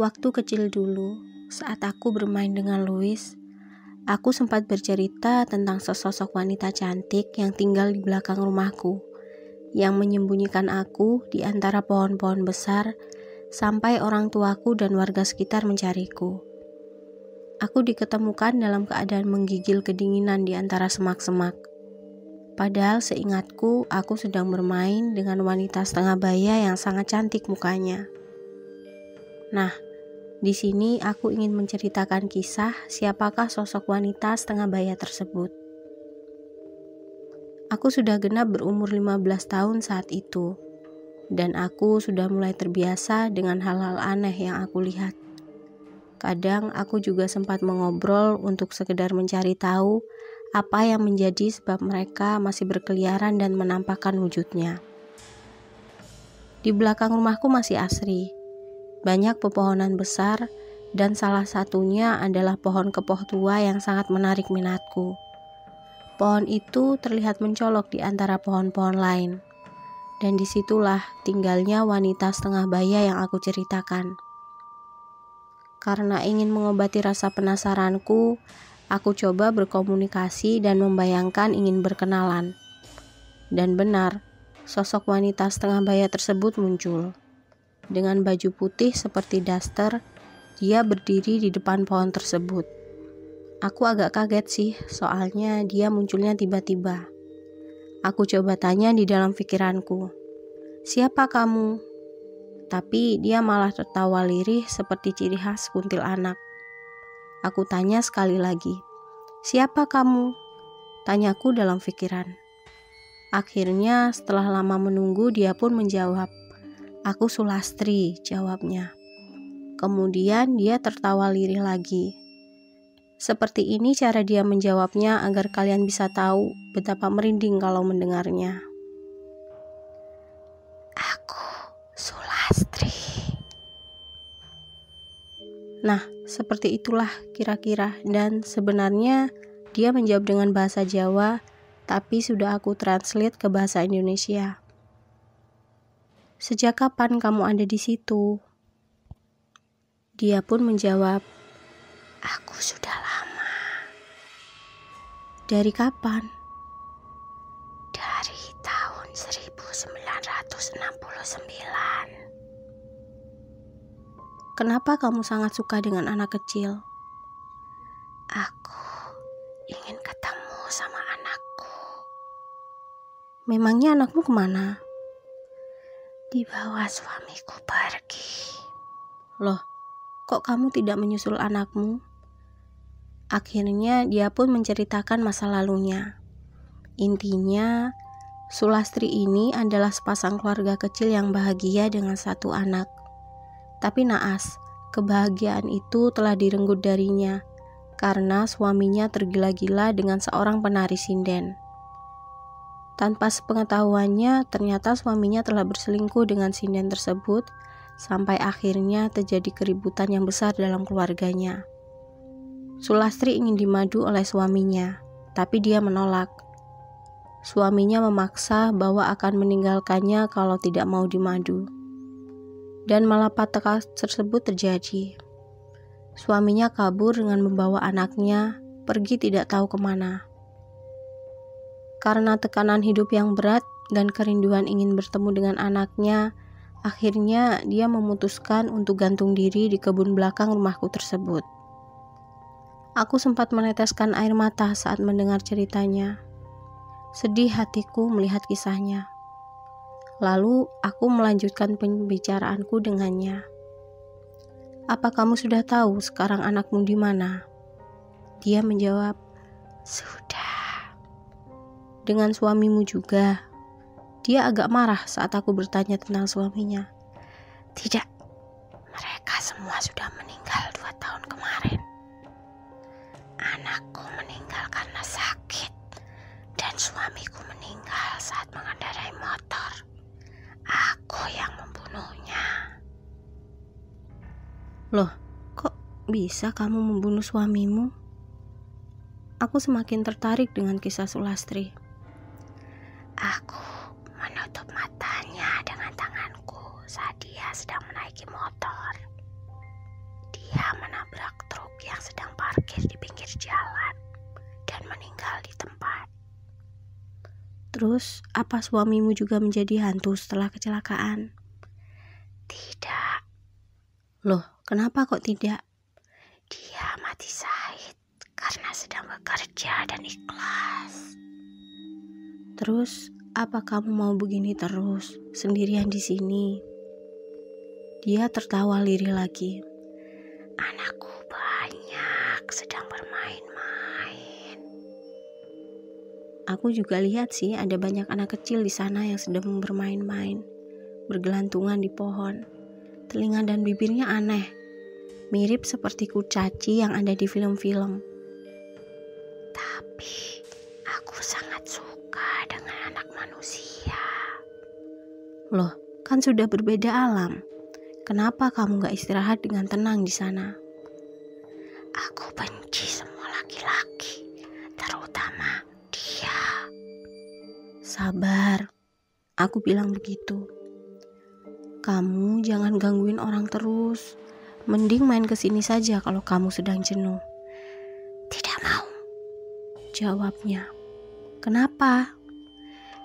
Waktu kecil dulu, saat aku bermain dengan Louis, aku sempat bercerita tentang sesosok wanita cantik yang tinggal di belakang rumahku, yang menyembunyikan aku di antara pohon-pohon besar sampai orang tuaku dan warga sekitar mencariku. Aku diketemukan dalam keadaan menggigil kedinginan di antara semak-semak. Padahal seingatku, aku sedang bermain dengan wanita setengah baya yang sangat cantik mukanya. Nah, di sini aku ingin menceritakan kisah siapakah sosok wanita setengah baya tersebut. Aku sudah genap berumur 15 tahun saat itu, dan aku sudah mulai terbiasa dengan hal-hal aneh yang aku lihat. Kadang aku juga sempat mengobrol untuk sekedar mencari tahu apa yang menjadi sebab mereka masih berkeliaran dan menampakkan wujudnya. Di belakang rumahku masih asri, banyak pepohonan besar, dan salah satunya adalah pohon kepoh tua yang sangat menarik minatku. Pohon itu terlihat mencolok di antara pohon-pohon lain, dan di situlah tinggalnya wanita setengah baya yang aku ceritakan. Karena ingin mengobati rasa penasaranku, aku coba berkomunikasi dan membayangkan ingin berkenalan. Dan benar, sosok wanita setengah baya tersebut muncul. Dengan baju putih seperti daster, dia berdiri di depan pohon tersebut. Aku agak kaget sih, soalnya dia munculnya tiba-tiba. Aku coba tanya di dalam pikiranku, "Siapa kamu?" Tapi dia malah tertawa lirih seperti ciri khas kuntil anak. Aku tanya sekali lagi, "Siapa kamu?" Tanyaku dalam pikiran. Akhirnya, setelah lama menunggu, dia pun menjawab, Aku Sulastri, jawabnya. Kemudian dia tertawa lirih lagi. Seperti ini cara dia menjawabnya agar kalian bisa tahu betapa merinding kalau mendengarnya. Aku Sulastri. Nah, seperti itulah kira-kira dan sebenarnya dia menjawab dengan bahasa Jawa, tapi sudah aku translate ke bahasa Indonesia. Sejak kapan kamu ada di situ? Dia pun menjawab, Aku sudah lama. Dari kapan? Dari tahun 1969. Kenapa kamu sangat suka dengan anak kecil? Aku ingin ketemu sama anakku. Memangnya anakmu ke mana? Dibawa suamiku pergi. Loh, kok kamu tidak menyusul anakmu? Akhirnya dia pun menceritakan masa lalunya. Intinya, Sulastri ini adalah sepasang keluarga kecil yang bahagia dengan satu anak. Tapi naas, kebahagiaan itu telah direnggut darinya karena suaminya tergila-gila dengan seorang penari sinden. Tanpa sepengetahuannya, ternyata suaminya telah berselingkuh dengan sinden tersebut, sampai akhirnya terjadi keributan yang besar dalam keluarganya. Sulastri ingin dimadu oleh suaminya, tapi dia menolak. Suaminya memaksa bahwa akan meninggalkannya kalau tidak mau dimadu. Dan malapetaka tersebut terjadi. Suaminya kabur dengan membawa anaknya pergi tidak tahu ke mana. Karena tekanan hidup yang berat dan kerinduan ingin bertemu dengan anaknya, akhirnya dia memutuskan untuk gantung diri di kebun belakang rumahku tersebut. Aku sempat meneteskan air mata saat mendengar ceritanya. Sedih hatiku melihat kisahnya. Lalu aku melanjutkan pembicaraanku dengannya. Apa kamu sudah tahu sekarang anakmu di mana? Dia menjawab, Sudah dengan suamimu juga. Dia agak marah saat aku bertanya tentang suaminya. Tidak, mereka semua sudah meninggal dua tahun kemarin. Anakku meninggal karena sakit, dan suamiku meninggal saat mengendarai motor. Aku yang membunuhnya. Loh, kok bisa kamu membunuh suamimu? Aku semakin tertarik dengan kisah Sulastri. Saat dia sedang menaiki motor. dia menabrak truk yang sedang parkir di pinggir jalan dan meninggal di tempat. Terus, apa suamimu juga menjadi hantu setelah kecelakaan? Tidak. Loh, kenapa kok tidak? Dia mati sahid karena sedang bekerja dan ikhlas. Terus, apa kamu mau begini terus, sendirian di sini? Dia tertawa lirih lagi. Anakku banyak sedang bermain-main. Aku juga lihat sih ada banyak anak kecil di sana yang sedang bermain-main, bergelantungan di pohon. Telinga dan bibirnya aneh, mirip seperti kurcaci yang ada di film-film. Tapi aku sangat suka dengan anak manusia. Loh, kan sudah berbeda alam. Kenapa kamu gak istirahat dengan tenang di sana? Aku benci semua laki-laki, terutama dia. Sabar, aku bilang begitu. Kamu jangan gangguin orang terus. Mending main ke sini saja kalau kamu sedang jenuh. Tidak mau. Jawabnya. Kenapa?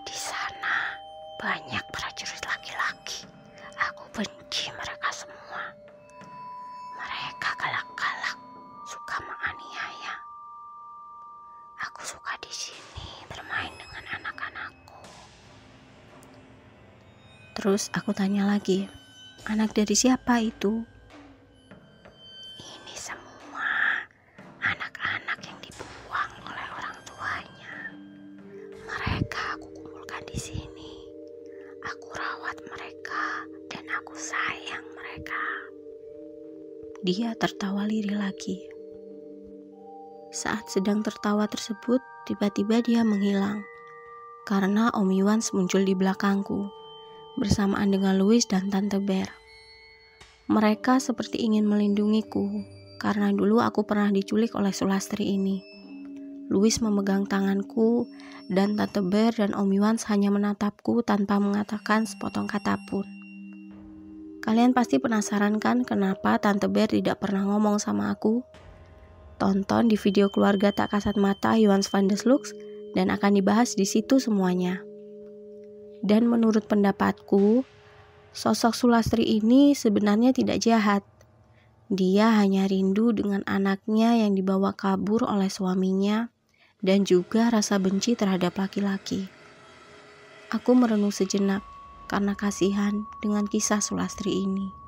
Di sana banyak prajurit laki-laki. Aku benci mereka sini bermain dengan anak-anakku. Terus aku tanya lagi, anak dari siapa itu? Ini semua anak-anak yang dibuang oleh orang tuanya. Mereka aku kumpulkan di sini. Aku rawat mereka dan aku sayang mereka. Dia tertawa lirih lagi. Saat sedang tertawa tersebut, tiba-tiba dia menghilang. Karena Om Iwans muncul di belakangku, bersamaan dengan Louis dan Tante Bear. Mereka seperti ingin melindungiku, karena dulu aku pernah diculik oleh Sulastri ini. Louis memegang tanganku, dan Tante Bear dan Om Iwans hanya menatapku tanpa mengatakan sepotong kata pun. Kalian pasti penasaran kan kenapa Tante Bear tidak pernah ngomong sama aku? Tonton di video keluarga tak kasat mata Iwans van der Slux dan akan dibahas di situ semuanya. Dan menurut pendapatku, sosok Sulastri ini sebenarnya tidak jahat. Dia hanya rindu dengan anaknya yang dibawa kabur oleh suaminya dan juga rasa benci terhadap laki-laki. Aku merenung sejenak karena kasihan dengan kisah Sulastri ini.